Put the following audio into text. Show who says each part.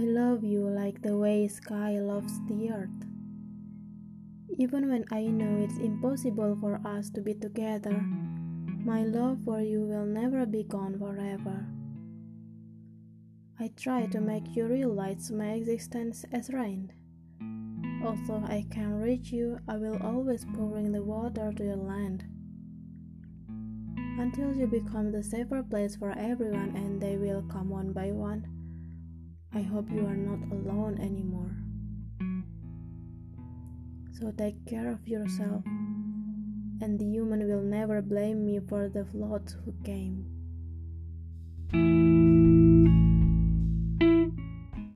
Speaker 1: love you like the way sky loves the earth. Even when I know it's impossible for us to be together, my love for you will never be gone forever. I try to make you realize my existence as rain. Although I can't reach you, I will always pouring the water to your land. Until you become the safer place for everyone and they will come one by one. I hope you are not alone anymore. So take care of yourself, and the human will never blame me for the floods who came.